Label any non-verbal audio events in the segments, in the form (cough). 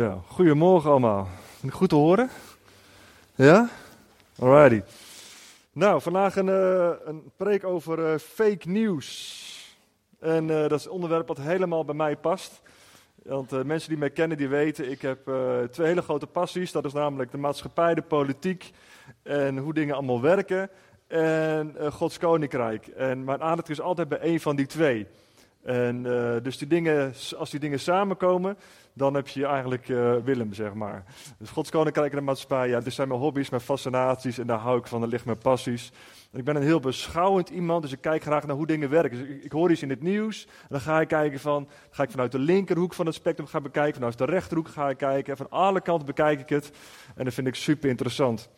Ja, goedemorgen allemaal. Goed te horen? Ja? Alrighty. Nou, vandaag een, uh, een preek over uh, fake news. En uh, dat is een onderwerp wat helemaal bij mij past. Want mensen die mij kennen, die weten, ik heb twee hele grote passies. Dat is namelijk de maatschappij, de politiek en hoe dingen allemaal werken. En Gods koninkrijk. En mijn aandacht is altijd bij één van die twee. En dus die dingen, als die dingen samenkomen, dan heb je eigenlijk uh, Willem, zeg maar. Dus Gods Koninkrijk en de Maatschappij, ja, dit zijn mijn hobby's, mijn fascinaties en daar hou ik van, daar liggen mijn passies. Ik ben een heel beschouwend iemand, dus ik kijk graag naar hoe dingen werken. Dus ik, hoor iets in het nieuws en dan ga ik kijken van, ga ik vanuit de linkerhoek van het spectrum gaan bekijken, vanuit de rechterhoek ga ik kijken, van alle kanten bekijk ik het en dat vind ik super interessant.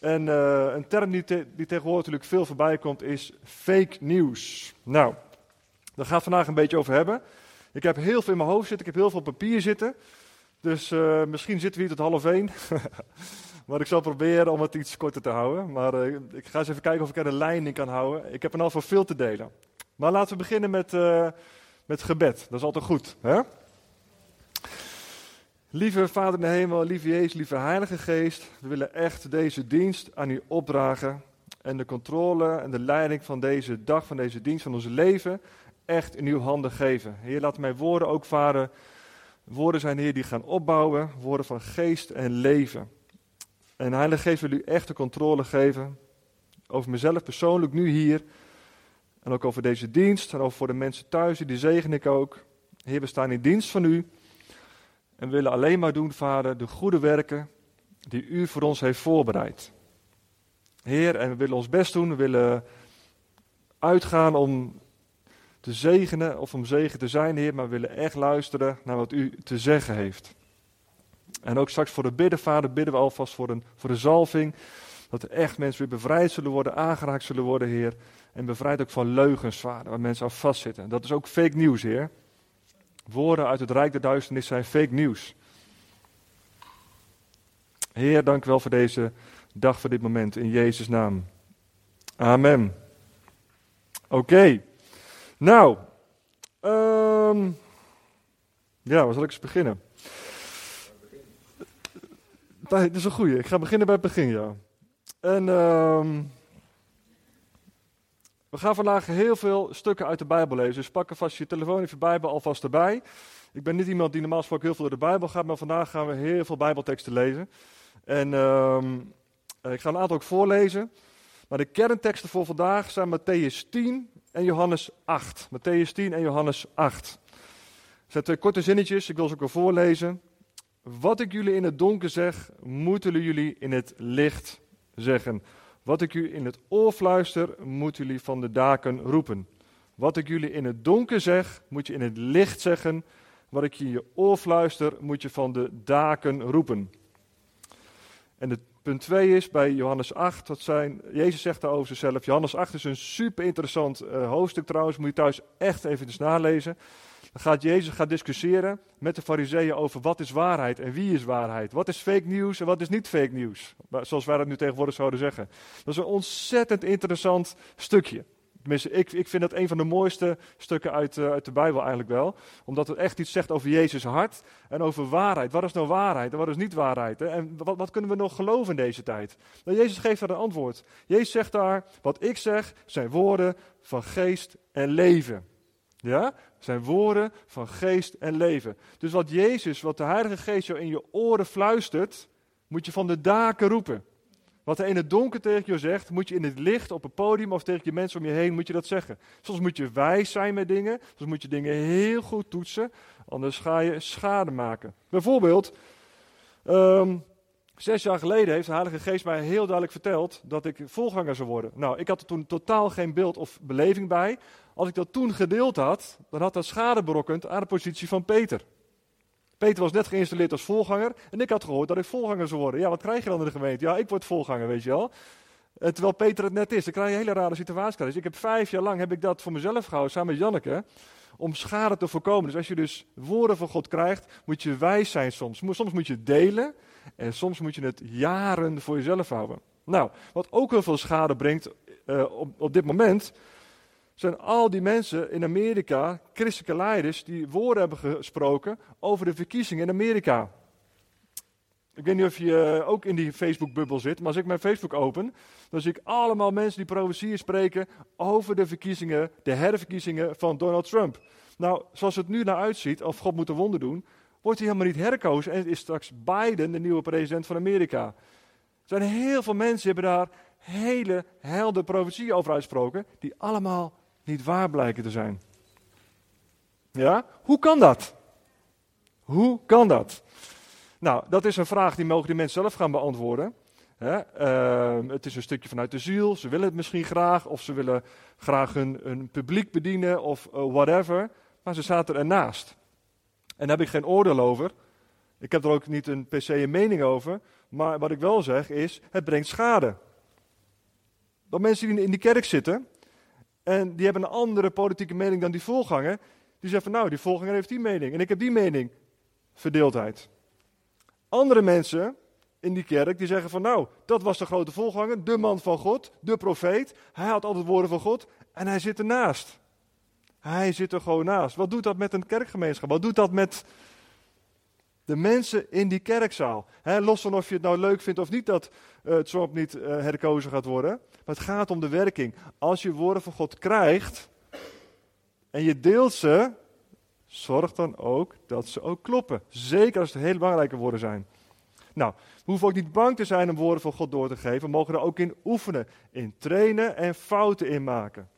En uh, een term die, die tegenwoordig natuurlijk veel voorbij komt is fake news. Nou, daar gaan we vandaag een beetje over hebben. Ik heb heel veel in mijn hoofd zitten, ik heb heel veel papier zitten. Dus uh, misschien zitten we hier tot half één. (laughs) maar ik zal proberen om het iets korter te houden. Maar uh, ik ga eens even kijken of ik er een lijn in kan houden. Ik heb er al voor veel te delen. Maar laten we beginnen met, uh, met gebed. Dat is altijd goed. Hè? Lieve Vader in de hemel, lieve Jezus, lieve Heilige Geest. We willen echt deze dienst aan u opdragen. En de controle en de leiding van deze dag, van deze dienst, van ons leven echt in uw handen geven. Heer, laat mijn woorden ook varen. Woorden zijn, Heer, die gaan opbouwen. Woorden van geest en leven. En Heilige Geest wil u echt de controle geven. Over mezelf persoonlijk, nu hier. En ook over deze dienst. En over voor de mensen thuis, die zegen ik ook. Heer, we staan in dienst van u. En willen alleen maar doen, Vader, de goede werken die u voor ons heeft voorbereid. Heer, en we willen ons best doen. We willen uitgaan om te zegenen of om zegen te zijn, Heer, maar we willen echt luisteren naar wat u te zeggen heeft. En ook straks voor de bidden, Vader, bidden we alvast voor een, voor de zalving. Dat er echt mensen weer bevrijd zullen worden, aangeraakt zullen worden, Heer. En bevrijd ook van leugens, Vader, waar mensen aan vastzitten. Dat is ook fake nieuws, Heer. Woorden uit het Rijk der Duisternis zijn fake nieuws. Heer, dank u wel voor deze dag, voor dit moment. In Jezus' naam. Amen. Oké. Nou, um, ja, waar zal ik eens beginnen? Dat is een goeie. Ik ga beginnen bij het begin, ja. En um, we gaan vandaag heel veel stukken uit de Bijbel lezen. Dus pak alvast je telefoon of je Bijbel alvast erbij. Ik ben niet iemand die normaal gesproken heel veel door de Bijbel gaat, maar vandaag gaan we heel veel Bijbelteksten lezen. En um, ik ga een aantal ook voorlezen. Maar de kernteksten voor vandaag zijn Matthäus 10, en Johannes 8. Matthäus 10 en Johannes 8. Het zijn twee korte zinnetjes, ik wil ze ook wel voorlezen. Wat ik jullie in het donker zeg, moeten jullie in het licht zeggen. Wat ik u in het oor fluister, moeten jullie van de daken roepen. Wat ik jullie in het donker zeg, moet je in het licht zeggen. Wat ik je in je oor fluister, moet je van de daken roepen. En de Punt 2 is bij Johannes 8, dat zijn, Jezus zegt daar over zichzelf. Johannes 8 is een super interessant uh, hoofdstuk trouwens, moet je thuis echt even eens nalezen. Dan gaat Jezus gaat discussiëren met de fariseeën over wat is waarheid en wie is waarheid. Wat is fake news en wat is niet fake news, zoals wij dat nu tegenwoordig zouden zeggen. Dat is een ontzettend interessant stukje. Ik, ik vind dat een van de mooiste stukken uit, uh, uit de Bijbel eigenlijk wel. Omdat het echt iets zegt over Jezus' hart en over waarheid. Wat is nou waarheid en wat is niet waarheid? En wat, wat kunnen we nog geloven in deze tijd? Nou, Jezus geeft daar een antwoord. Jezus zegt daar, wat ik zeg zijn woorden van geest en leven. Ja? Zijn woorden van geest en leven. Dus wat Jezus, wat de Heilige Geest jou in je oren fluistert, moet je van de daken roepen. Wat hij in het donker tegen je zegt, moet je in het licht op een podium of tegen je mensen om je heen, moet je dat zeggen. Soms moet je wijs zijn met dingen, soms moet je dingen heel goed toetsen, anders ga je schade maken. Bijvoorbeeld, um, zes jaar geleden heeft de Heilige Geest mij heel duidelijk verteld dat ik volganger zou worden. Nou, ik had er toen totaal geen beeld of beleving bij. Als ik dat toen gedeeld had, dan had dat schade berokkend aan de positie van Peter. Peter was net geïnstalleerd als volganger en ik had gehoord dat ik volganger zou worden. Ja, wat krijg je dan in de gemeente? Ja, ik word volganger, weet je wel. Eh, terwijl Peter het net is, dan krijg je een hele rare situatie. Dus ik heb vijf jaar lang heb ik dat voor mezelf gehouden, samen met Janneke, om schade te voorkomen. Dus als je dus woorden van God krijgt, moet je wijs zijn soms. Soms moet je delen en soms moet je het jaren voor jezelf houden. Nou, wat ook heel veel schade brengt uh, op, op dit moment, zijn al die mensen in Amerika, christelijke leiders, die woorden hebben gesproken over de verkiezingen in Amerika. Ik weet niet of je ook in die Facebook-bubbel zit, maar als ik mijn Facebook open, dan zie ik allemaal mensen die profetieën spreken over de verkiezingen, de herverkiezingen van Donald Trump. Nou, zoals het nu naar uitziet, of God moet een wonder doen, wordt hij helemaal niet herkozen en is straks Biden de nieuwe president van Amerika. Er zijn heel veel mensen die hebben daar hele heldere profetieën over uitgesproken, die allemaal niet waar blijken te zijn. Ja, hoe kan dat? Hoe kan dat? Nou, dat is een vraag die mogen die mensen zelf gaan beantwoorden. Ehm, het is een stukje vanuit de ziel. Ze willen het misschien graag, of ze willen graag hun, publiek bedienen, of uh, whatever. Maar ze zaten ernaast. En daar heb ik geen oordeel over. Ik heb er ook niet een per se een mening over. Maar wat ik wel zeg is, het brengt schade. Dat mensen die in die kerk zitten, en die hebben een andere politieke mening dan die voorganger, die zeggen van nou, die voorganger heeft die mening, en ik heb die mening. Verdeeldheid. Andere mensen in die kerk die zeggen van nou, dat was de grote voorganger, de man van God, de profeet. Hij had altijd woorden van God en hij zit ernaast. Hij zit er gewoon naast. Wat doet dat met een kerkgemeenschap? Wat doet dat met de mensen in die kerkzaal? los van of je het nou leuk vindt of niet dat uh, Trump niet uh, herkozen gaat worden. Maar het gaat om de werking. Als je woorden van God krijgt en je deelt ze, zorg dan ook dat ze ook kloppen. Zeker als het hele belangrijke woorden zijn. Nou, we hoeven ook niet bang te zijn om woorden van God door te geven. We mogen er ook in oefenen, in trainen en fouten in maken.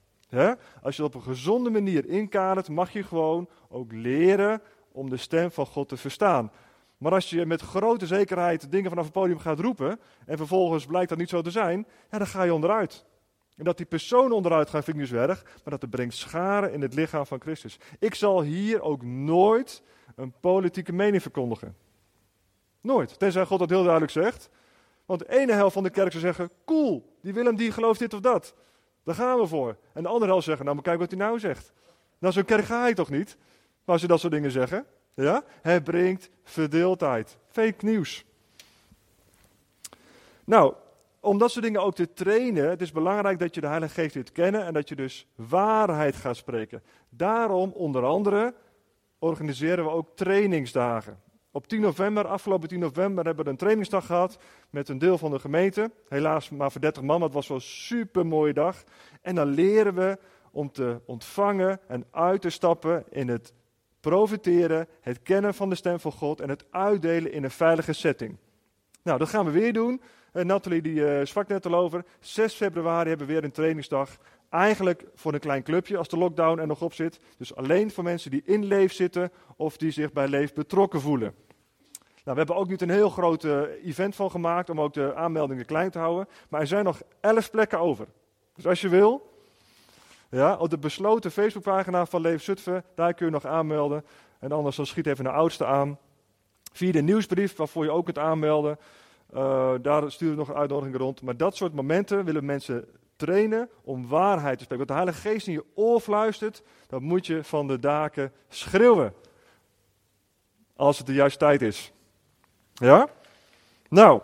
Als je het op een gezonde manier inkadert, mag je gewoon ook leren om de stem van God te verstaan. Maar als je met grote zekerheid dingen vanaf het podium gaat roepen en vervolgens blijkt dat niet zo te zijn, ja, dan ga je onderuit. En dat die persoon onderuit gaat, vind ik dus erg, maar dat brengt schade in het lichaam van Christus. Ik zal hier ook nooit een politieke mening verkondigen. Nooit. Tenzij God dat heel duidelijk zegt. Want de ene helft van de kerk zou zeggen: cool, die Willem die gelooft dit of dat. Daar gaan we voor. En de andere helft zeggen: nou, maar kijk wat hij nou zegt. Nou, zo'n kerk ga ik toch niet? Als ze dat soort dingen zeggen. Ja? Het brengt verdeeldheid. Fake nieuws. Nou, om dat soort dingen ook te trainen, het is belangrijk dat je de Heilige Geest leert kennen en dat je dus waarheid gaat spreken. Daarom, onder andere, organiseren we ook trainingsdagen. Op 10 november, afgelopen 10 november, hebben we een trainingsdag gehad met een deel van de gemeente. Helaas maar voor 30 man, het was wel een super mooie dag. En dan leren we om te ontvangen en uit te stappen in het profiteren, het kennen van de stem van God en het uitdelen in een veilige setting. Nou, dat gaan we weer doen. Uh, Nathalie die uh, sprak net al over. 6 februari hebben we weer een trainingsdag. Eigenlijk voor een klein clubje als de lockdown er nog op zit. Dus alleen voor mensen die in Leef zitten of die zich bij Leef betrokken voelen. Nou, we hebben ook niet een heel groot uh, event van gemaakt om ook de aanmeldingen klein te houden. Maar er zijn nog 11 plekken over. Dus als je wil, ja, op de besloten Facebookpagina van Leef Zutphen, daar kun je nog aanmelden. En anders dan schiet even de oudste aan. Via de nieuwsbrief, waarvoor je ook kunt aanmelden. Uh, daar sturen we nog een uitnodiging rond. Maar dat soort momenten willen mensen trainen om waarheid te spreken. Wat de Heilige Geest in je oor fluistert, dat moet je van de daken schreeuwen. Als het de juiste tijd is. Ja? Nou,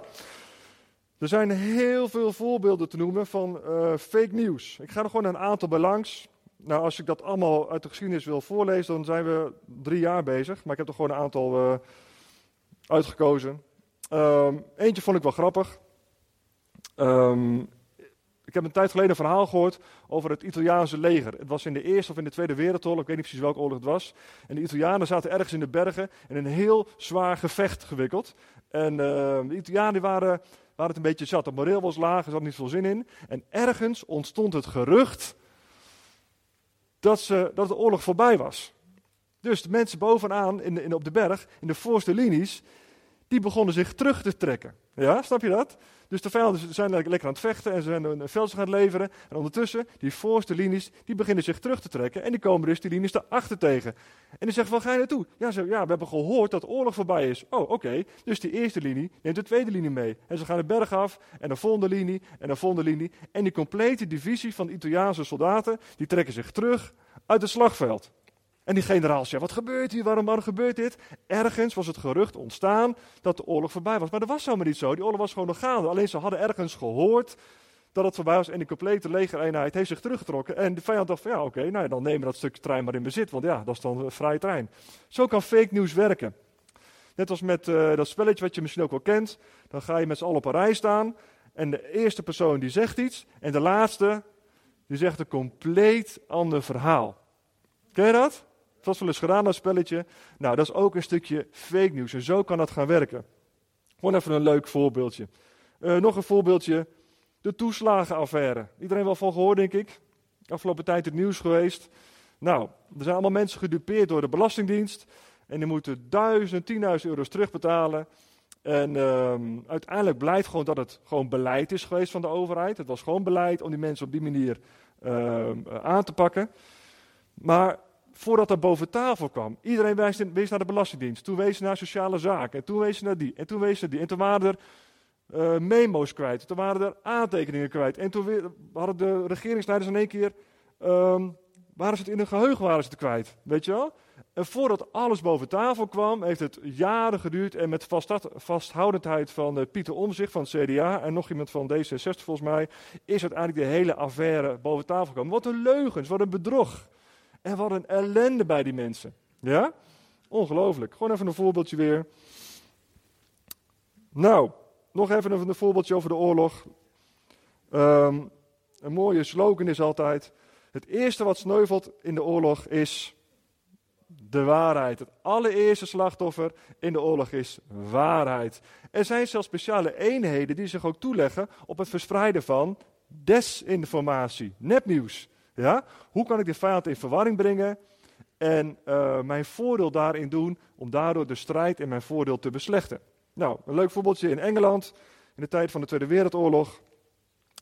er zijn heel veel voorbeelden te noemen van uh, fake nieuws. Ik ga er gewoon een aantal bij langs. Nou, als ik dat allemaal uit de geschiedenis wil voorlezen, dan zijn we drie jaar bezig. Maar ik heb er gewoon een aantal uh, uitgekozen. Um, eentje vond ik wel grappig. Um, ik heb een tijd geleden een verhaal gehoord over het Italiaanse leger. Het was in de Eerste of in de Tweede Wereldoorlog, ik weet niet precies welke oorlog het was. En de Italianen zaten ergens in de bergen in een heel zwaar gevecht gewikkeld. En uh, de Italianen waren, waren het een beetje zat. De moreel was laag, er zat niet veel zin in. En ergens ontstond het gerucht dat, ze, dat de oorlog voorbij was. Dus de mensen bovenaan in in, op de berg, in de voorste linies, die begonnen zich terug te trekken. Ja, snap je dat? Dus de vijanden zijn lekker aan het vechten en ze zijn een veldslag aan leveren. En ondertussen, die voorste linies, die beginnen zich terug te trekken. En die komen dus die linies daarachter tegen. En die zeggen, waar ga je naartoe? Ja, ze, ja, we hebben gehoord dat oorlog voorbij is. Oh, oké. Dus die eerste linie neemt de tweede linie mee. En ze gaan de berg af, en de volgende linie, en de volgende linie. En die complete divisie van de Italiaanse soldaten, die trekken zich terug uit het slagveld. En die generaal zei, wat gebeurt hier, waarom, gebeurt dit? Ergens was het gerucht ontstaan dat de oorlog voorbij was. Maar dat was helemaal niet zo, die oorlog was gewoon nog gaande. Alleen ze hadden ergens gehoord dat het voorbij was en die complete legereenheid heeft zich teruggetrokken. En de vijand dacht van, ja oké, nou dan nemen we dat stukje trein maar in bezit, want ja, dat is dan een vrije trein. Zo kan fake news werken. Net als met uh, dat spelletje wat je misschien ook wel kent. Dan ga je met z'n allen op een rij staan. En de eerste persoon die zegt iets. En de laatste, die zegt een compleet ander verhaal. Ken je dat? Was wel eens gedaan, dat spelletje. Nou, dat is ook een stukje fake nieuws. En zo kan dat gaan werken. Gewoon even een leuk voorbeeldje. Uh, nog een voorbeeldje. De toeslagenaffaire. Iedereen wel van gehoord, denk ik. Afgelopen tijd het nieuws geweest. Nou, er zijn allemaal mensen gedupeerd door de Belastingdienst. En die moeten duizend, tienduizend euro's terugbetalen. En um, uiteindelijk blijkt gewoon dat het gewoon beleid is geweest van de overheid. Het was gewoon beleid om die mensen op die manier uh, aan te pakken. Maar voordat dat boven tafel kwam, iedereen wees, naar de Belastingdienst. Toen wees naar sociale zaken. En toen wees naar die. En toen wees naar die. En toen waren er uh, memo's kwijt. Toen waren er aantekeningen kwijt. En toen hadden de regeringsleiders in één keer. Um, waren ze het in hun geheugen waren ze het kwijt. Weet je wel? En voordat alles boven tafel kwam, heeft het jaren geduurd. En met vasthoudendheid van uh, Pieter Omzicht van het CDA en nog iemand van D66 volgens mij, is uiteindelijk de hele affaire boven tafel gekomen. Wat een leugens, wat een bedrog. En wat een ellende bij die mensen. Ja? Ongelooflijk. Gewoon even een voorbeeldje weer. Nou, nog even een voorbeeldje over de oorlog. Um, een mooie slogan is altijd: Het eerste wat sneuvelt in de oorlog is de waarheid. Het allereerste slachtoffer in de oorlog is waarheid. Er zijn zelfs speciale eenheden die zich ook toeleggen op het verspreiden van desinformatie, nepnieuws. Ja? Hoe kan ik de vijand in verwarring brengen en uh, mijn voordeel daarin doen om daardoor de strijd in mijn voordeel te beslechten? Nou, een leuk voorbeeldje in Engeland in de tijd van de Tweede Wereldoorlog.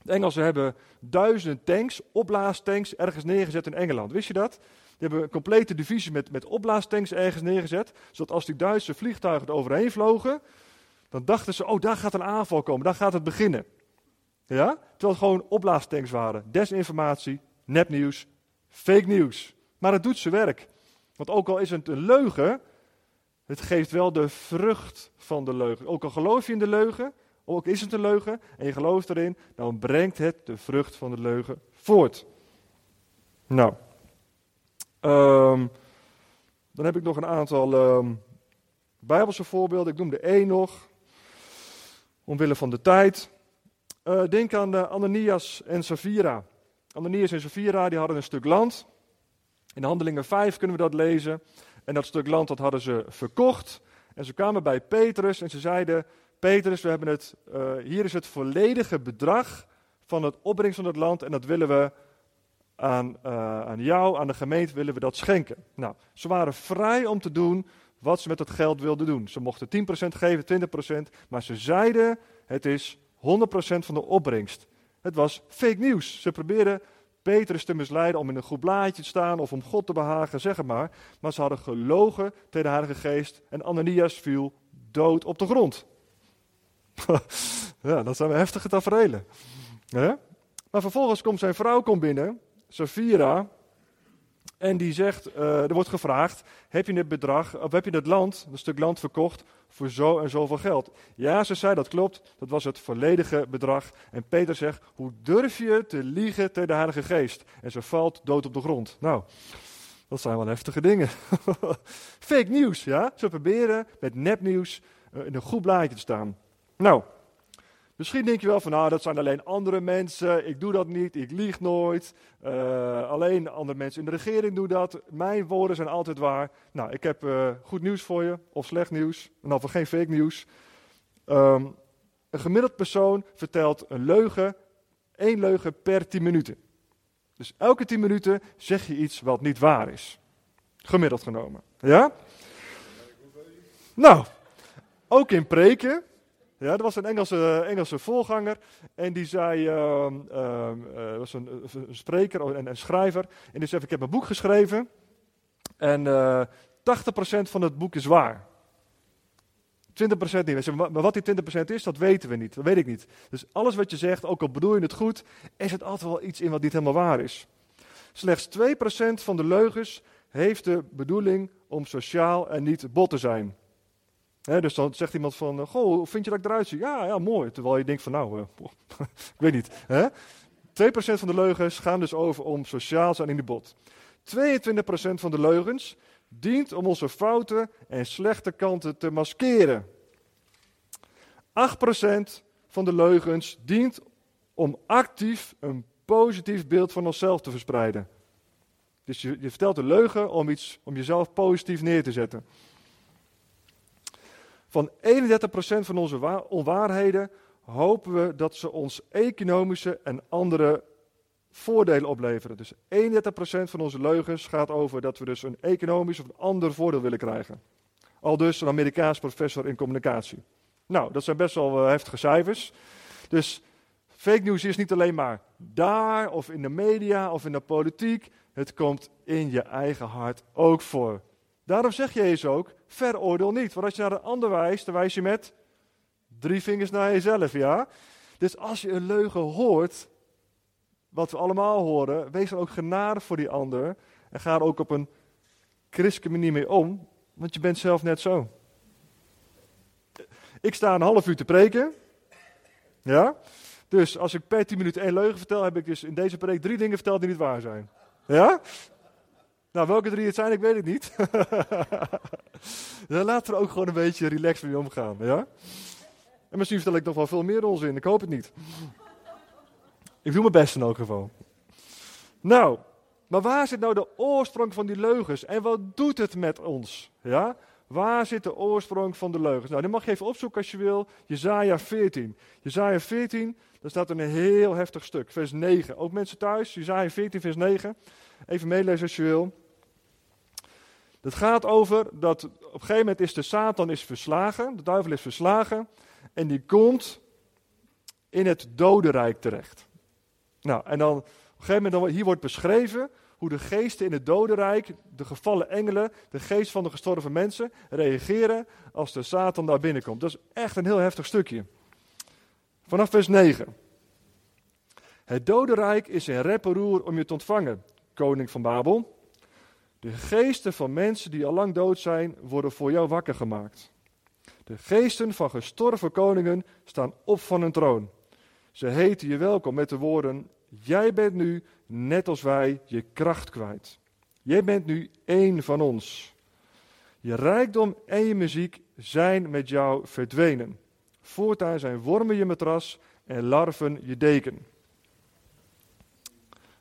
De Engelsen hebben duizend tanks, oplaastanks, ergens neergezet in Engeland. Wist je dat? Die hebben een complete divisie met, met oplaastanks ergens neergezet. Zodat als die Duitse vliegtuigen er overheen vlogen, dan dachten ze, oh daar gaat een aanval komen, daar gaat het beginnen. Ja? Terwijl het gewoon oplaastanks waren. Desinformatie, nepnieuws, fake nieuws. Maar het doet zijn werk. Want ook al is het een leugen, het geeft wel de vrucht van de leugen. Ook al geloof je in de leugen, ook is het een leugen en je gelooft erin, dan brengt het de vrucht van de leugen voort. Nou, um, dan heb ik nog een aantal um, Bijbelse voorbeelden. Ik noem er één nog, omwille van de tijd. Uh, denk aan de Ananias en Safira. Ananias en Safira die hadden een stuk land. In Handelingen 5 kunnen we dat lezen. En dat stuk land dat hadden ze verkocht. En ze kwamen bij Petrus en ze zeiden: Petrus, we hebben het, uh, hier is het volledige bedrag van het opbrengst van het land en dat willen we aan, uh, aan jou, aan de gemeente, willen we dat schenken. Nou, ze waren vrij om te doen wat ze met dat geld wilden doen. Ze mochten 10% geven, 20%, maar ze zeiden het is 100% van de opbrengst. Het was fake nieuws. Ze probeerden Petrus te misleiden om in een goed blaadje te staan of om God te behagen, zeg het maar. Maar ze hadden gelogen tegen de Heilige Geest en Ananias viel dood op de grond. (laughs) ja, dat zijn we heftige tafereelen. Maar vervolgens komt zijn vrouw komt binnen, Safira, en die zegt, uh, er wordt gevraagd, heb je dit bedrag, of heb je dit land, een stuk land verkocht voor zo en zoveel geld? Ja, ze zei, dat klopt, dat was het volledige bedrag. En Peter zegt, hoe durf je te liegen tegen de Heilige Geest? En ze valt dood op de grond. Nou, dat zijn wel heftige dingen. (laughs) Fake nieuws, ja? Ze proberen met nepnieuws uh, in een goed blaadje te staan. Nou, misschien denk je wel van, nou, dat zijn alleen andere mensen. Ik doe dat niet, ik lieg nooit. Uh, alleen andere mensen in de regering doen dat. Mijn woorden zijn altijd waar. Nou, ik heb uh, goed nieuws voor je, of slecht nieuws. En dan voor geen fake nieuws. Um, een gemiddeld persoon vertelt een leugen, één leugen per tien minuten. Dus elke tien minuten zeg je iets wat niet waar is. Gemiddeld genomen. Ja? Nou, ook in preken ja, er was een Engelse, Engelse voorganger en die zei, uh, uh, was een, spreker en een schrijver, en die zei, ik heb een boek geschreven en uh, eh, 80% van het boek is waar. 20% niet. Maar wat die 20% is, dat weten we niet. Dat weet ik niet. Dus alles wat je zegt, ook al bedoel je het goed, is het altijd wel iets in wat niet helemaal waar is. Slechts 2% van de leugens heeft de bedoeling om sociaal en niet bot te zijn dus dan zegt iemand van, uh, goh, vind je dat ik eruit zie? Ja, ja, mooi. Terwijl je denkt van, nou, uh, (laughs) ik weet niet. Hè? 2% van de leugens gaan dus over om sociaal zijn in de bot. 22% van de leugens dient om onze fouten en slechte kanten te maskeren. 8% van de leugens dient om actief een positief beeld van onszelf te verspreiden. Dus je, je vertelt een leugen om, iets, om jezelf positief neer te zetten. Van 31% van onze onwaarheden hopen we dat ze ons economische en andere voordelen opleveren. Dus 31% van onze leugens gaat over dat we dus een economisch of een ander voordeel willen krijgen. Al dus een Amerikaans professor in communicatie. Nou, dat zijn best wel uh, heftige cijfers. Dus fake news is niet alleen maar daar of in de media of in de politiek. Het komt in je eigen hart ook voor. Daarom zeg Jezus ook, veroordeel niet. Want als je naar een ander wijst, dan wijs je met drie vingers naar jezelf, ja? Dus als je een leugen hoort, wat we allemaal horen, wees dan ook genadig voor die ander. En ga er ook op een christelijke manier mee om, want je bent zelf net zo. Ik sta een half uur te preken. Ja? Dus als ik per tien minuten één leugen vertel, heb ik dus in deze preek drie dingen verteld die niet waar zijn. Ja? Nou, welke drie het zijn, ik weet het niet. (laughs) Dan laten we ook gewoon een beetje relaxed mee omgaan. Ja? En misschien vertel ik nog wel veel meer onzin, ik hoop het niet. Ik doe mijn best in elk geval. Nou, maar waar zit nou de oorsprong van die leugens? En wat doet het met ons? Ja? Waar zit de oorsprong van de leugens? Nou, die mag je even opzoeken als je wil. Jezaja 14. Jezaja 14, daar staat een heel heftig stuk. Vers 9. Ook mensen thuis, Jezaja 14, vers 9. Even meelezen als je wil. Het gaat over dat op een gegeven moment is de Satan is verslagen. De duivel is verslagen. En die komt in het dodenrijk terecht. Nou, en dan op een gegeven moment, hier wordt beschreven hoe de geesten in het dodenrijk, de gevallen engelen, de geest van de gestorven mensen, reageren als de Satan daar binnenkomt. Dat is echt een heel heftig stukje. Vanaf vers 9. Het dodenrijk is in rep roer om je te ontvangen, koning van Babel. De geesten van mensen die al lang dood zijn, worden voor jou wakker gemaakt. De geesten van gestorven koningen staan op van hun troon. Ze heten je welkom met de woorden: Jij bent nu, net als wij, je kracht kwijt. Jij bent nu één van ons. Je rijkdom en je muziek zijn met jou verdwenen. Voortaan zijn wormen je matras en larven je deken.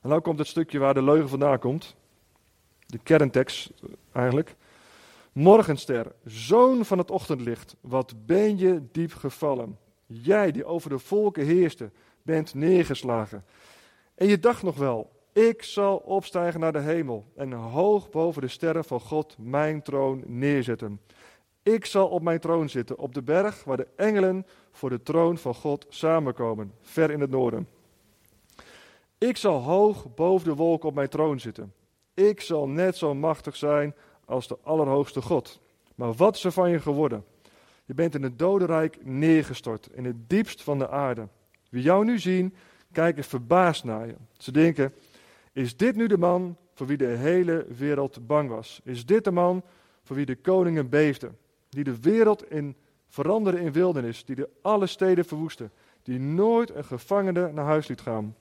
En nou komt het stukje waar de leugen vandaan komt. De kerntekst eigenlijk. Morgenster, zoon van het ochtendlicht, wat ben je diep gevallen. Jij die over de volken heerste, bent neergeslagen. En je dacht nog wel, ik zal opstijgen naar de hemel en hoog boven de sterren van God mijn troon neerzetten. Ik zal op mijn troon zitten, op de berg waar de engelen voor de troon van God samenkomen, ver in het noorden. Ik zal hoog boven de wolken op mijn troon zitten. Ik zal net zo machtig zijn als de Allerhoogste God. Maar wat is er van je geworden? Je bent in het dodenrijk neergestort, in het diepst van de aarde. Wie jou nu zien, kijken verbaasd naar je. Ze denken, is dit nu de man voor wie de hele wereld bang was? Is dit de man voor wie de koningen beefden? Die de wereld in veranderde in wildernis, die de alle steden verwoestte, die nooit een gevangene naar huis liet gaan.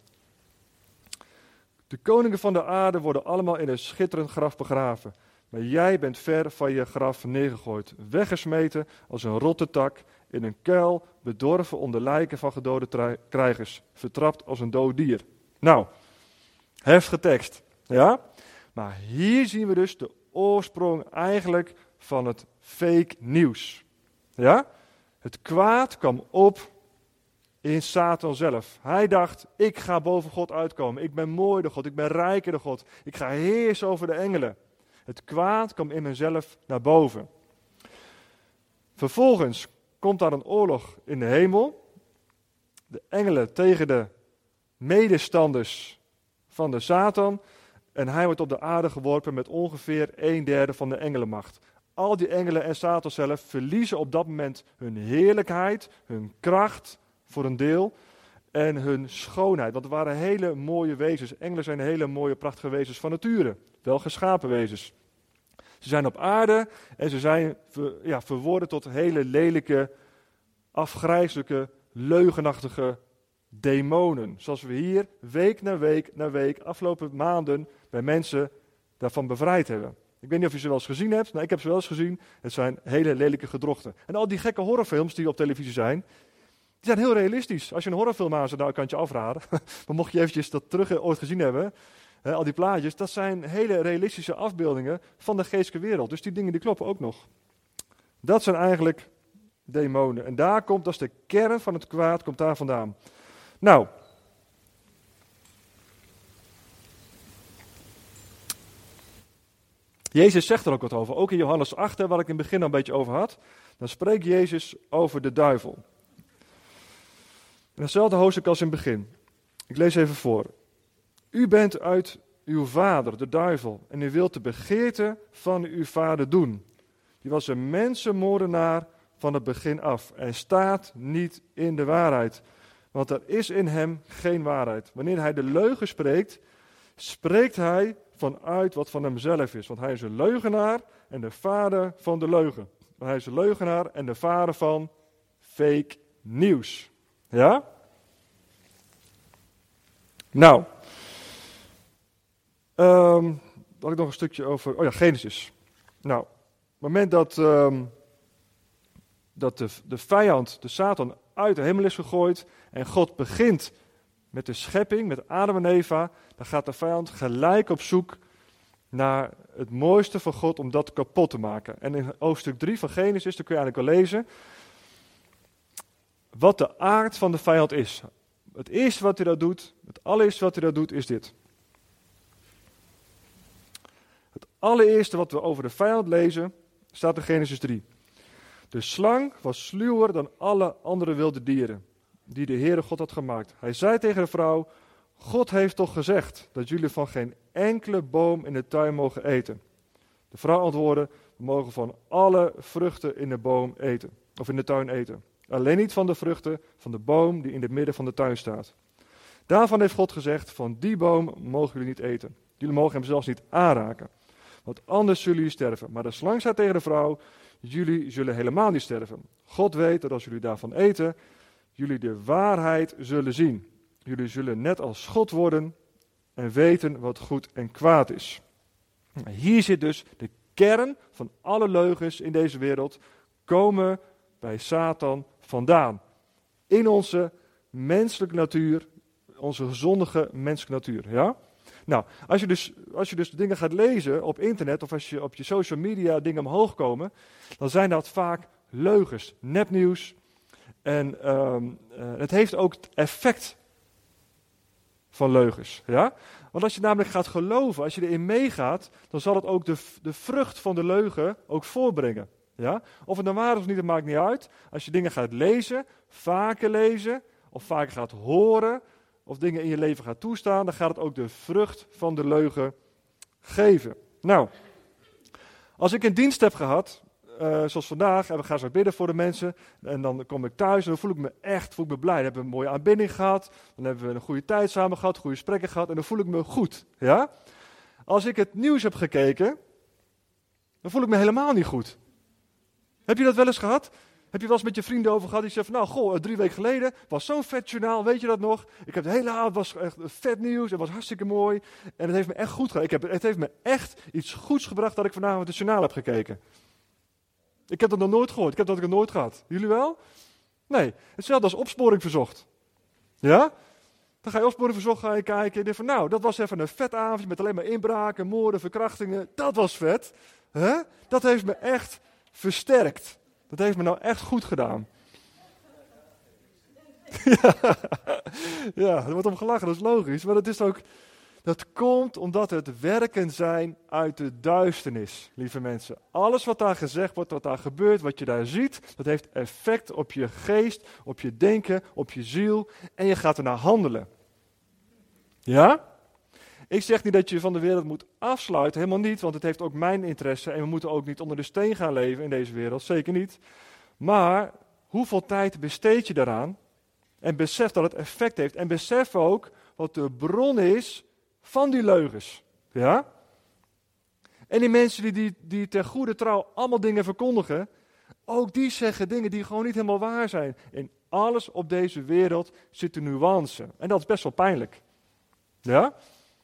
De koningen van de aarde worden allemaal in een schitterend graf begraven. Maar jij bent ver van je graf neergegooid, weggesmeten als een rotte tak, in een kuil, bedorven onder lijken van gedode krijgers, vertrapt als een dood dier. Nou, heftige tekst, ja? Maar hier zien we dus de oorsprong eigenlijk van het fake nieuws. Ja? Het kwaad kwam op in Satan zelf. Hij dacht, ik ga boven God uitkomen. Ik ben mooi de God, ik ben rijker de God. Ik ga heersen over de engelen. Het kwaad kwam in mezelf naar boven. Vervolgens komt daar een oorlog in de hemel. De engelen tegen de medestanders van de Satan. En hij wordt op de aarde geworpen met ongeveer een derde van de engelenmacht. Al die engelen en Satan zelf verliezen op dat moment hun heerlijkheid, hun kracht voor een deel en hun schoonheid. Want het waren hele mooie wezens. Engelen zijn hele mooie, prachtige wezens van nature. Wel geschapen wezens. Ze zijn op aarde en ze zijn ja, verworden tot hele lelijke, afgrijzelijke, leugenachtige demonen. Zoals we hier week na week na week, afgelopen maanden, bij mensen daarvan bevrijd hebben. Ik weet niet of je ze wel eens gezien hebt. Nou, ik heb ze wel eens gezien. Het zijn hele lelijke gedrochten. En al die gekke horrorfilms die op televisie zijn, die zijn heel realistisch. Als je een horrorfilm aanzet, nou, kan je afraden. (laughs) maar mocht je eventjes dat terug ooit gezien hebben, hè, al die plaatjes, dat zijn hele realistische afbeeldingen van de geestelijke wereld. Dus die dingen die kloppen ook nog. Dat zijn eigenlijk demonen. En daar komt, dat de kern van het kwaad, komt daar vandaan. Nou. Jezus zegt er ook wat over. Ook in Johannes 8, waar ik in het begin al een beetje over had. Dan spreekt Jezus over de duivel. Hetzelfde hoofdstuk als in het begin. Ik lees even voor. U bent uit uw vader, de duivel, en u wilt de begeerte van uw vader doen. Die was een mensenmoordenaar van het begin af en staat niet in de waarheid. Want er is in hem geen waarheid. Wanneer hij de leugen spreekt, spreekt hij vanuit wat van hemzelf is. Want hij is een leugenaar en de vader van de leugen. hij is een leugenaar en de vader van fake nieuws. Ja? Nou. Um, had ik nog een stukje over. Oh ja, Genesis. Nou, op het moment dat, um, dat de, de vijand, de Satan, uit de hemel is gegooid. en God begint met de schepping, met Adam en Eva. dan gaat de vijand gelijk op zoek naar het mooiste van God om dat kapot te maken. En in hoofdstuk 3 van Genesis, daar kun je eigenlijk wel lezen wat de aard van de vijand is. Het eerste wat hij dat doet, het allereerste wat hij dat doet, is dit. Het allereerste wat we over de vijand lezen, staat in Genesis 3. De slang was sluwer dan alle andere wilde dieren die de Heere God had gemaakt. Hij zei tegen de vrouw, God heeft toch gezegd dat jullie van geen enkele boom in de tuin mogen eten. De vrouw antwoordde, we mogen van alle vruchten in de boom eten, of in de tuin eten. Alleen niet van de vruchten van de boom die in het midden van de tuin staat. Daarvan heeft God gezegd: Van die boom mogen jullie niet eten. Jullie mogen hem zelfs niet aanraken. Want anders zullen jullie sterven. Maar de slang zei tegen de vrouw: Jullie zullen helemaal niet sterven. God weet dat als jullie daarvan eten, jullie de waarheid zullen zien. Jullie zullen net als God worden en weten wat goed en kwaad is. Hier zit dus de kern van alle leugens in deze wereld. Komen bij Satan vandaan. In onze menselijke natuur, onze gezondige menselijke natuur. Ja? Nou, als je, dus, als je dus dingen gaat lezen op internet of als je op je social media dingen omhoog komen, dan zijn dat vaak leugens, nepnieuws. En ehm, eh, het heeft ook het effect van leugens. Ja? Want als je namelijk gaat geloven, als je erin meegaat, dan zal het ook de, de vrucht van de leugen ook voorbrengen. Ja? Of het nou waar is of niet, dat maakt niet uit. Als je dingen gaat lezen, vaker lezen, of vaker gaat horen, of dingen in je leven gaat toestaan, dan gaat het ook de vrucht van de leugen geven. Nou, als ik een dienst heb gehad, uh, zoals vandaag, en we gaan zo bidden voor de mensen, en dan kom ik thuis en dan voel ik me echt voel ik me blij. Dan hebben we een mooie aanbidding gehad, dan hebben we een goede tijd samen gehad, goede gesprekken gehad, en dan voel ik me goed. Ja? Als ik het nieuws heb gekeken, dan voel ik me helemaal niet goed. Heb je dat wel eens gehad? Heb je wel eens met je vrienden over gehad? Die zeggen van, nou, goh, drie weken geleden was zo'n vet journaal, weet je dat nog? Ik heb de hele avond, was echt vet nieuws, het was hartstikke mooi. En het heeft me echt goed gedaan. Ik heb, het heeft me echt iets goeds gebracht dat ik vanavond het journaal heb gekeken. Ik heb dat nog nooit gehoord, ik heb dat nog nooit gehad. Jullie wel? Nee, hetzelfde als opsporing verzocht. Ja? Dan ga je opsporing verzocht ga je kijken en denkt van, nou, dat was even een vet avondje met alleen maar inbraken, moorden, verkrachtingen. Dat was vet. Hè? Dat heeft me echt versterkt. Dat heeft me nou echt goed gedaan. ja, (laughs) ja, er wordt om gelachen, dat is logisch. Maar dat is ook, dat komt omdat het werken zijn uit de duisternis, lieve mensen. Alles wat daar gezegd wordt, wat daar gebeurt, wat je daar ziet, dat heeft effect op je geest, op je denken, op je ziel. En je gaat ernaar handelen. Ja? Ik zeg niet dat je van de wereld moet afsluiten, helemaal niet, want het heeft ook mijn interesse en we moeten ook niet onder de steen gaan leven in deze wereld, zeker niet. Maar hoeveel tijd besteed je daaraan? En besef dat het effect heeft en besef ook wat de bron is van die leugens. Ja? En die mensen die, die, ter goede trouw allemaal dingen verkondigen, ook die zeggen dingen die gewoon niet helemaal waar zijn. In alles op deze wereld zit een nuance. En dat is best wel pijnlijk. Ja?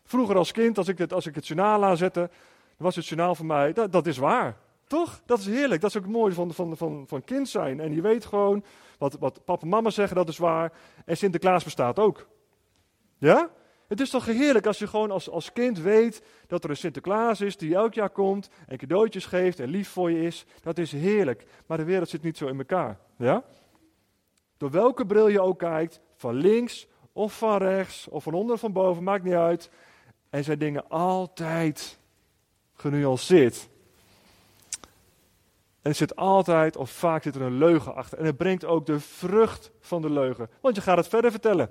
Vroeger als kind, als ik het, als ik het journaal aanzette, was het journaal voor mij, dat, dat is waar. Toch? Dat is heerlijk. Dat is ook het mooie van, van, van, van kind zijn. En je weet gewoon, wat, wat papa en mama zeggen, dat is waar. En Sinterklaas bestaat ook. Ja? Het is toch heerlijk als je gewoon als, als kind weet dat er een Sinterklaas is die elk jaar komt en cadeautjes geeft en lief voor je is. Dat is heerlijk. Maar de wereld zit niet zo in elkaar. Ja? Door welke bril je ook kijkt, van links of van rechts of van onder of van boven, maakt niet uit. En zijn dingen altijd genuanceerd. En er zit altijd, of vaak zit er een leugen achter. En het brengt ook de vrucht van de leugen. Want je gaat het verder vertellen.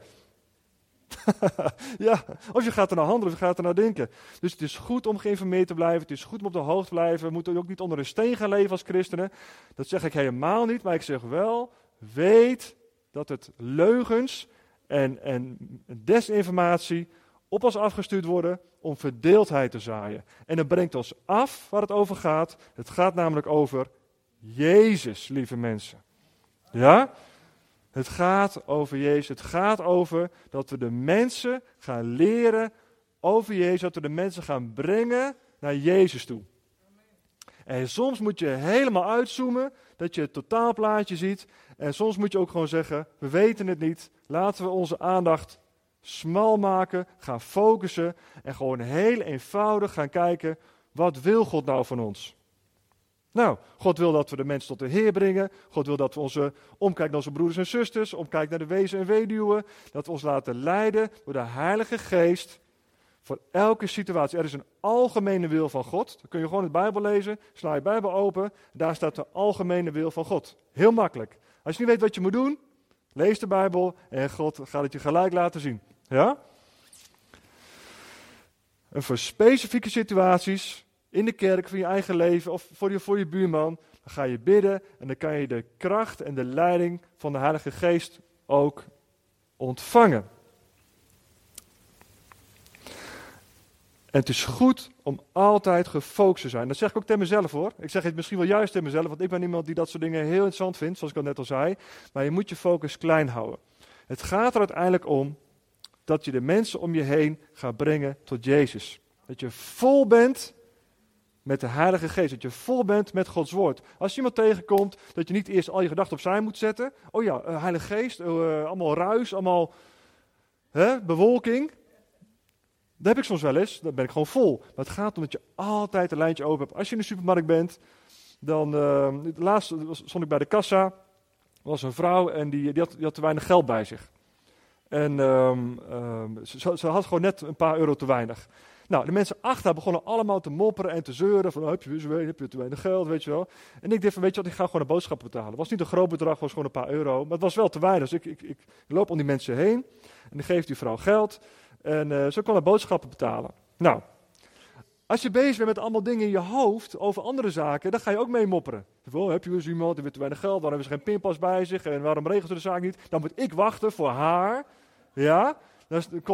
(laughs) ja, of je gaat er naar handelen of je gaat er naar denken. Dus het is goed om geïnformeerd te blijven. Het is goed om op de hoogte te blijven. We moeten ook niet onder een steen gaan leven als christenen. Dat zeg ik helemaal niet. Maar ik zeg wel, weet dat het leugens en, en desinformatie op ons afgestuurd worden om verdeeldheid te zaaien. En het brengt ons af waar het over gaat. Het gaat namelijk over Jezus, lieve mensen. Ja? Het gaat over Jezus. Het gaat over dat we de mensen gaan leren over Jezus. Dat we de mensen gaan brengen naar Jezus toe. En soms moet je helemaal uitzoomen, dat je het totaalplaatje ziet. En soms moet je ook gewoon zeggen, we weten het niet. Laten we onze aandacht smal maken, gaan focussen en gewoon heel eenvoudig gaan kijken, wat wil God nou van ons? Nou, God wil dat we de mensen tot de Heer brengen. God wil dat we onze omkijken naar onze broeders en zusters, omkijken naar de wezen en weduwen. Dat we ons laten leiden door de Heilige Geest voor elke situatie. Er is een algemene wil van God. Dan kun je gewoon de Bijbel lezen, sla je Bijbel open. Daar staat de algemene wil van God. Heel makkelijk. Als je niet weet wat je moet doen, lees de Bijbel en God gaat het je gelijk laten zien. Ja? En voor specifieke situaties in de kerk, van je eigen leven of voor je, voor je buurman, dan ga je bidden en dan kan je de kracht en de leiding van de Heilige Geest ook ontvangen. En het is goed om altijd gefocust te zijn. Dat zeg ik ook tegen mezelf hoor. Ik zeg het misschien wel juist tegen mezelf, want ik ben iemand die dat soort dingen heel interessant vindt, zoals ik al net al zei. Maar je moet je focus klein houden. Het gaat er uiteindelijk om dat je de mensen om je heen gaat brengen tot Jezus. Dat je vol bent met de Heilige Geest. Dat je vol bent met Gods Woord. Als je iemand tegenkomt, dat je niet eerst al je gedachten opzij moet zetten. Oh ja, uh, Heilige Geest, uh, allemaal ruis, allemaal hè, bewolking. Dat heb ik soms wel eens, dan ben ik gewoon vol. Maar het gaat om dat je altijd een lijntje open hebt. Als je in de supermarkt bent, dan... Uh, laatst stond ik bij de kassa. Er was een vrouw en die, die, had, die had te weinig geld bij zich. En um, um, ze, ze, had gewoon net een paar euro te weinig. Nou, de mensen achter haar begonnen allemaal te mopperen en te zeuren. Van, oh, heb je te weinig geld, weet je wel. En ik dacht van, weet je wat, ik ga gewoon de boodschappen betalen. Het was niet een groot bedrag, was gewoon een paar euro. Maar het was wel te weinig. Dus ik, ik, ik loop om die mensen heen. En dan geeft die vrouw geld. En zo kon de boodschappen betalen. Nou, als je bezig bent met allemaal dingen in je hoofd over andere zaken, dan ga je ook mee mopperen. Oh, heb je eens iemand, die te weinig geld, waarom hebben ze geen pinpas bij zich en waarom regelt ze de zaak niet? Dan moet ik wachten voor haar. Ja,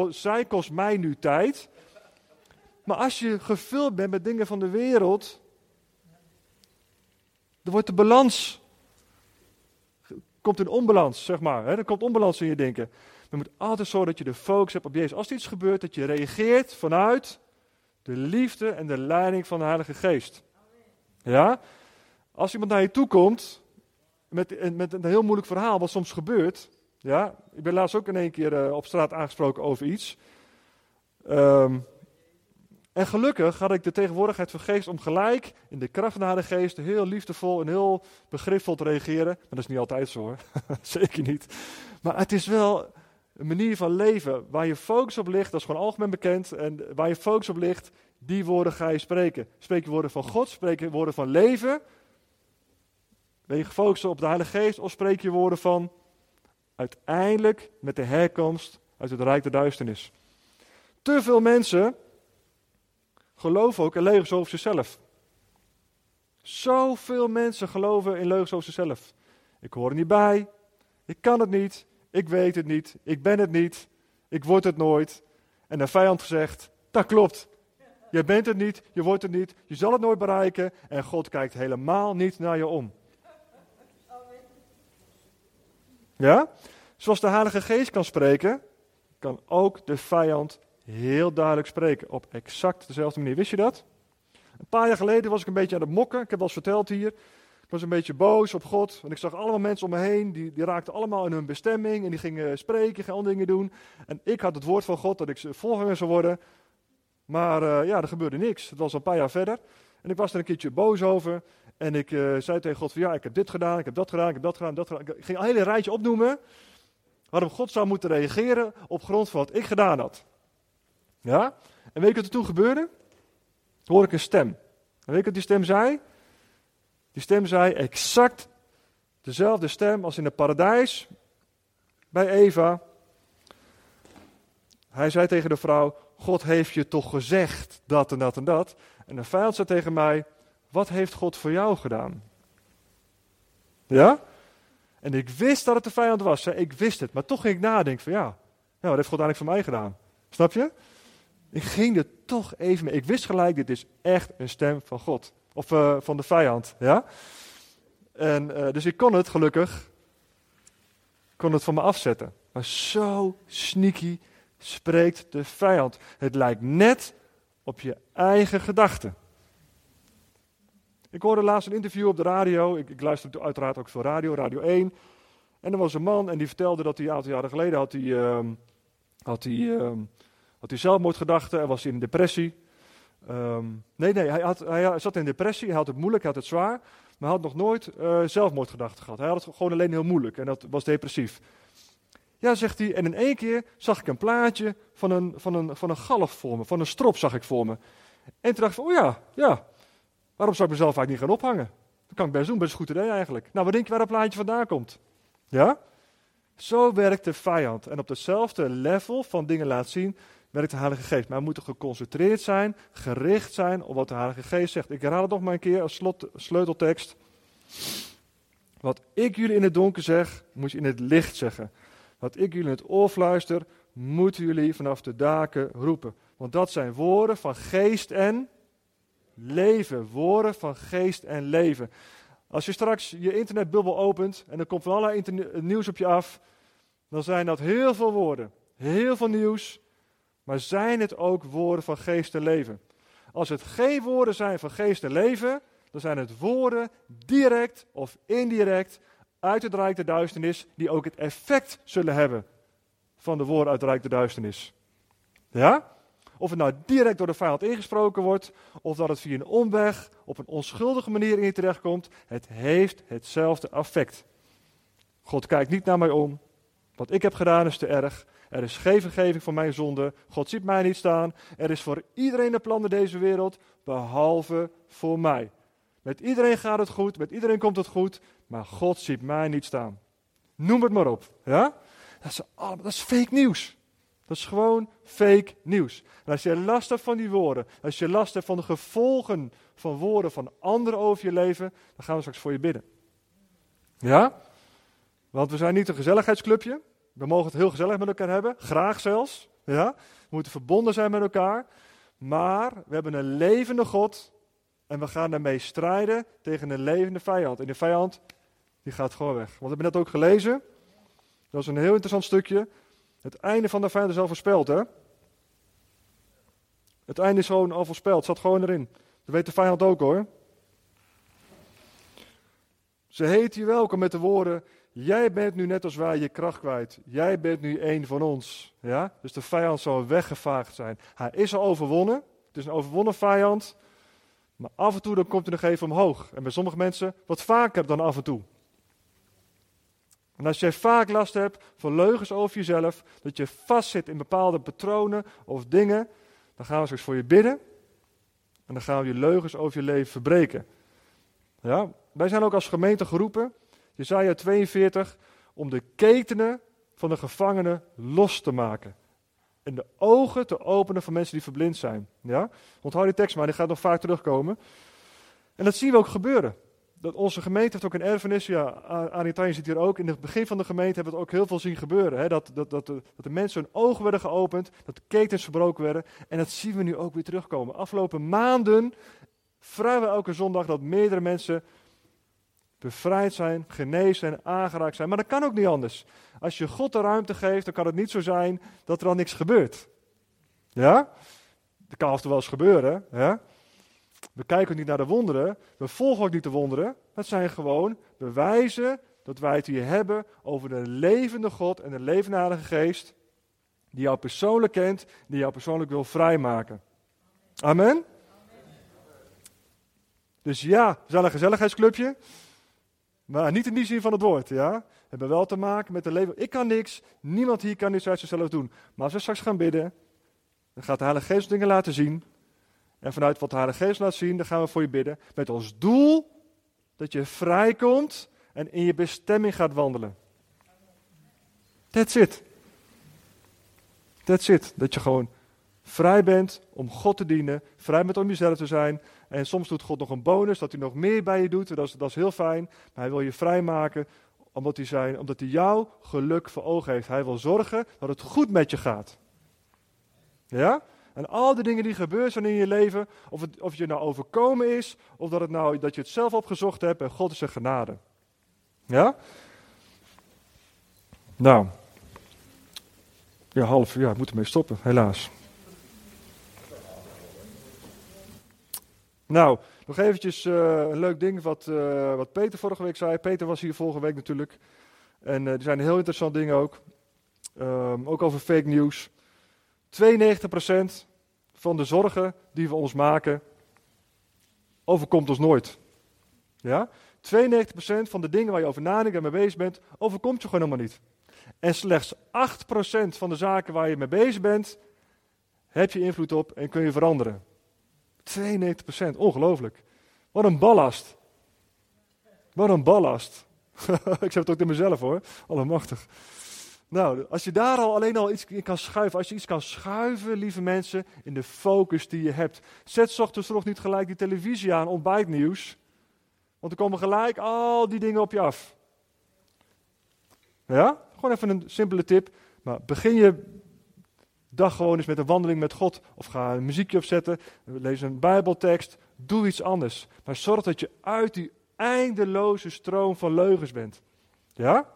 zij kost mij nu tijd. Maar als je gevuld bent met dingen van de wereld, dan wordt de balans, komt in onbalans, zeg maar. Er komt onbalans in je denken. Je moet altijd zorgen dat je de focus hebt op Jezus. Als er iets gebeurt, dat je reageert vanuit de liefde en de leiding van de Heilige Geest. Ja? Als iemand naar je toe komt met, met een heel moeilijk verhaal, wat soms gebeurt. Ja? Ik ben laatst ook in één keer uh, op straat aangesproken over iets. Um, en gelukkig had ik de tegenwoordigheid van geest om gelijk in de kracht van de Heilige Geest heel liefdevol en heel begripvol te reageren. Maar dat is niet altijd zo hoor, (laughs) zeker niet. Maar het is wel een manier van leven waar je focus op ligt, dat is gewoon algemeen bekend. En waar je focus op ligt, die woorden ga je spreken. Spreek je woorden van God, spreek je woorden van leven. Ben je gefocust op de Heilige Geest of spreek je woorden van uiteindelijk met de herkomst uit het Rijk der Duisternis? Te veel mensen geloven ook in leugens over zichzelf. Zoveel mensen geloven in leugens over zichzelf. Ik hoor er niet bij, ik kan het niet, ik weet het niet, ik ben het niet, ik word het nooit. En de vijand zegt, dat klopt. Je bent het niet, je wordt het niet, je zal het nooit bereiken en God kijkt helemaal niet naar je om. Ja? Zoals de Heilige Geest kan spreken, kan ook de vijand heel duidelijk spreken. Op exact dezelfde manier. Wist je dat? Een paar jaar geleden was ik een beetje aan het mokken. Ik heb wel eens verteld hier. Was een beetje boos op God. Want ik zag allemaal mensen om me heen. Die, die raakten allemaal in hun bestemming. En die gingen spreken, gingen andere dingen doen. En ik had het woord van God dat ik volganger zou worden. Maar uh, ja, er gebeurde niks. Het was een paar jaar verder. En ik was er een keertje boos over. En ik uh, zei tegen God van ja, ik heb dit gedaan, ik heb dat gedaan, ik heb dat gedaan, dat gedaan. Ik ging een hele rijtje opnoemen waarom God zou moeten reageren op grond van wat ik gedaan had. Ja? En weet je wat er toen gebeurde? Toen hoor ik een stem. En weet je wat die stem zei? Die stem zei exact dezelfde stem als in het paradijs bij Eva. Hij zei tegen de vrouw: God heeft je toch gezegd dat en dat en dat. En de vijand zei tegen mij: Wat heeft God voor jou gedaan? Ja? En ik wist dat het de vijand was. Ik wist het. Maar toch ging ik nadenken: van ja, ja, wat heeft God eigenlijk voor mij gedaan? Snap je? Ik ging er toch even mee. Ik wist gelijk: dit is echt een stem van God. Of uh, van de vijand. Ja? En, uh, dus ik kon het gelukkig. kon het van me afzetten. Maar zo sneaky spreekt de vijand. Het lijkt net op je eigen gedachten. Ik hoorde laatst een interview op de radio. Ik, ik luister uiteraard ook veel radio, Radio 1. En er was een man en die vertelde dat hij een aantal jaren geleden had hij, uh, had hij, uh, had hij zelfmoordgedachten en was in depressie. Um, nee, nee, hij, had, hij zat in depressie, hij had het moeilijk, hij had het zwaar. Maar hij had nog nooit uh, zelfmoordgedachten gehad. Hij had het gewoon alleen heel moeilijk en dat was depressief. Ja, zegt hij, en in één keer zag ik een plaatje van een, van een, van een galf voor me, van een strop zag ik voor me. En toen dacht ik, oh ja, ja, waarom zou ik mezelf eigenlijk niet gaan ophangen? Dat kan ik best doen, best een goed idee eigenlijk. Nou, wat denk je waar dat plaatje vandaan komt? Ja? Zo werkt de vijand. En op hetzelfde level van dingen laat zien, werkt de Heilige Geest. Maar we moeten geconcentreerd zijn, gericht zijn op wat de Heilige Geest zegt. Ik herhaal het nog maar een keer als slot, sleuteltekst. Wat ik jullie in het donker zeg, moet je in het licht zeggen. Wat ik jullie in het oor fluister, moeten jullie vanaf de daken roepen. Want dat zijn woorden van geest en leven. Woorden van geest en leven. Als je straks je internetbubbel opent en er komt van allerlei nieuws op je af, dan zijn dat heel veel woorden. Heel veel nieuws. Maar zijn het ook woorden van geest en leven? Als het geen woorden zijn van geest en leven, dan zijn het woorden direct of indirect uit het rijk der duisternis, die ook het effect zullen hebben van de woorden uit het rijk der duisternis. Ja? Of het nou direct door de vijand ingesproken wordt, of dat het via een omweg op een onschuldige manier in je terechtkomt, het heeft hetzelfde effect. God kijkt niet naar mij om. Wat ik heb gedaan is te erg. Er is geen vergeving voor mijn zonde. God ziet mij niet staan. Er is voor iedereen een plan in deze wereld, behalve voor mij. Met iedereen gaat het goed, met iedereen komt het goed, maar God ziet mij niet staan. Noem het maar op. Ja? Dat, is allemaal, dat is fake nieuws. Dat is gewoon fake nieuws. En als je last hebt van die woorden, als je last hebt van de gevolgen van woorden van anderen over je leven, dan gaan we straks voor je bidden. Ja? Want we zijn niet een gezelligheidsclubje. We mogen het heel gezellig met elkaar hebben, graag zelfs. Ja? We moeten verbonden zijn met elkaar. Maar we hebben een levende God en we gaan daarmee strijden tegen een levende vijand. En de vijand, die gaat gewoon weg. Want we hebben net ook gelezen. Dat is een heel interessant stukje. Het einde van de vijand is al voorspeld, hè? Het einde is gewoon al voorspeld. Zat gewoon erin. Dat weet de vijand ook, hoor. Ze heet je welkom met de woorden: Jij bent nu net als wij je kracht kwijt. Jij bent nu één van ons. Ja? Dus de vijand zal weggevaagd zijn. Hij is al overwonnen. Het is een overwonnen vijand. Maar af en toe dan komt hij nog even omhoog. En bij sommige mensen wat vaker dan af en toe. En als jij vaak last hebt van leugens over jezelf, dat je vastzit in bepaalde patronen of dingen, dan gaan we straks voor je bidden. En dan gaan we je leugens over je leven verbreken. Ja, wij zijn ook als gemeente geroepen, Jezaja 42, om de ketenen van de gevangenen los te maken en de ogen te openen van mensen die verblind zijn. Ja? Onthoud die tekst maar, die gaat nog vaak terugkomen. En dat zien we ook gebeuren. Dat onze gemeente heeft ook een erfenis. Ja, Arnitijn zit hier ook. In het begin van de gemeente hebben we het ook heel veel zien gebeuren. Hè? Dat, dat, dat, de, dat de mensen hun ogen werden geopend, dat de ketens verbroken werden. En dat zien we nu ook weer terugkomen. Afgelopen maanden vrijwel elke zondag dat meerdere mensen bevrijd zijn, genezen en aangeraakt zijn. Maar dat kan ook niet anders. Als je God de ruimte geeft, dan kan het niet zo zijn dat er dan niks gebeurt. Ja? Dat kan af wel eens gebeuren. Ja? We kijken niet naar de wonderen, we volgen ook niet de wonderen. Dat zijn gewoon bewijzen dat wij het hier hebben over de levende God en de levende Geest, die jou persoonlijk kent, die jou persoonlijk wil vrijmaken. Amen? Dus ja, we zijn een gezelligheidsclubje, maar niet in die zin van het woord, ja. We hebben wel te maken met de leven. Ik kan niks, niemand hier kan niks uit zichzelf doen. Maar als we straks gaan bidden, dan gaat de Heilige Geest dingen laten zien. En vanuit wat de Heilige Geest laat zien, dan gaan we voor je bidden. Met als doel dat je vrijkomt en in je bestemming gaat wandelen. That's it. That's it. Dat je gewoon vrij bent om God te dienen, vrij bent om jezelf te zijn. En soms doet God nog een bonus, dat hij nog meer bij je doet. Dat is, dat is heel fijn. Maar hij wil je vrijmaken omdat hij, zijn, omdat hij jouw geluk voor ogen heeft. Hij wil zorgen dat het goed met je gaat. Ja? En al die dingen die gebeurd zijn in je leven, of het, of je nou overkomen is, of dat, het nou, dat je het zelf opgezocht hebt en God is een genade. Ja? Nou. Ja, half. Ja, ik moet ermee stoppen, helaas. Nou, nog eventjes uh, een leuk ding wat, uh, wat Peter vorige week zei. Peter was hier vorige week natuurlijk. En uh, er zijn heel interessante dingen ook. Um, ook over fake news. 92% van de zorgen die we ons maken, overkomt ons nooit. Ja? 92% van de dingen waar je over nadenkt en mee bezig bent, overkomt je gewoon helemaal niet. En slechts 8% van de zaken waar je mee bezig bent, heb je invloed op en kun je veranderen. 92%, ongelooflijk. Wat een ballast. Wat een ballast. (laughs) ik zeg het ook in mezelf hoor, allemachtig. Nou, als je daar al alleen al iets in kan schuiven, als je iets kan schuiven, lieve mensen, in de focus die je hebt. Zet ochtends toch niet gelijk die televisie aan, ontbijtnieuws. Want er komen gelijk al die dingen op je af. Ja? Gewoon even een simpele tip. Maar begin je dag gewoon eens met een wandeling met God. Of ga een muziekje opzetten, lees een bijbeltekst. Doe iets anders. Maar zorg dat je uit die eindeloze stroom van leugens bent. Ja?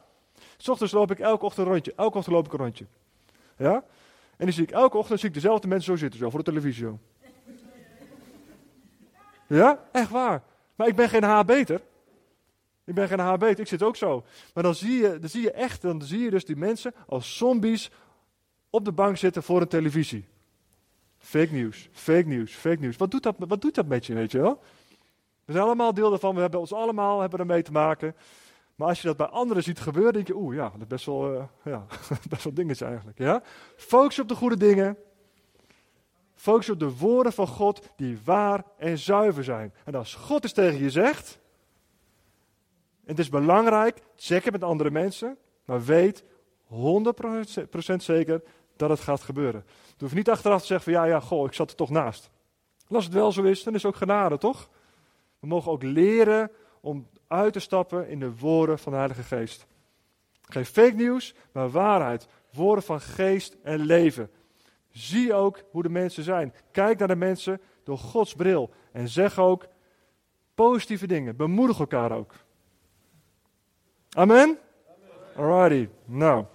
S ochtends loop ik elke ochtend een rondje. Elke ochtend loop ik een rondje. Ja? En dan zie ik elke ochtend zie ik dezelfde mensen zo zitten, zo voor de televisie. Ja? Echt waar. Maar ik ben geen H beter. Ik ben geen H beter, ik zit ook zo. Maar dan zie je, dan zie je echt, dan zie je dus die mensen als zombies op de bank zitten voor een televisie. Fake nieuws, fake nieuws, fake nieuws. Wat doet dat, wat doet dat met je, weet je wel? We zijn allemaal deel daarvan, we hebben ons allemaal hebben ermee te maken. Maar als je dat bij anderen ziet gebeuren, denk je, oeh ja, dat is best wel, uh, ja, (laughs) best wel eigenlijk. Ja? Focus op de goede dingen. Focus op de woorden van God die waar en zuiver zijn. En als God is tegen je zegt, het is belangrijk, check het met andere mensen, maar weet 100% zeker dat het gaat gebeuren. Je hoeft niet achteraf te zeggen van ja, ja, goh, ik zat er toch naast. als het wel zo is, dan is het ook genade, toch? We mogen ook leren om uit te stappen in de woorden van de Heilige Geest. Geen fake nieuws, maar waarheid. Woorden van geest en leven. Zie ook hoe de mensen zijn. Kijk naar de mensen door Gods bril. En zeg ook positieve dingen. Bemoedig elkaar ook. Amen? Alrighty. Nou.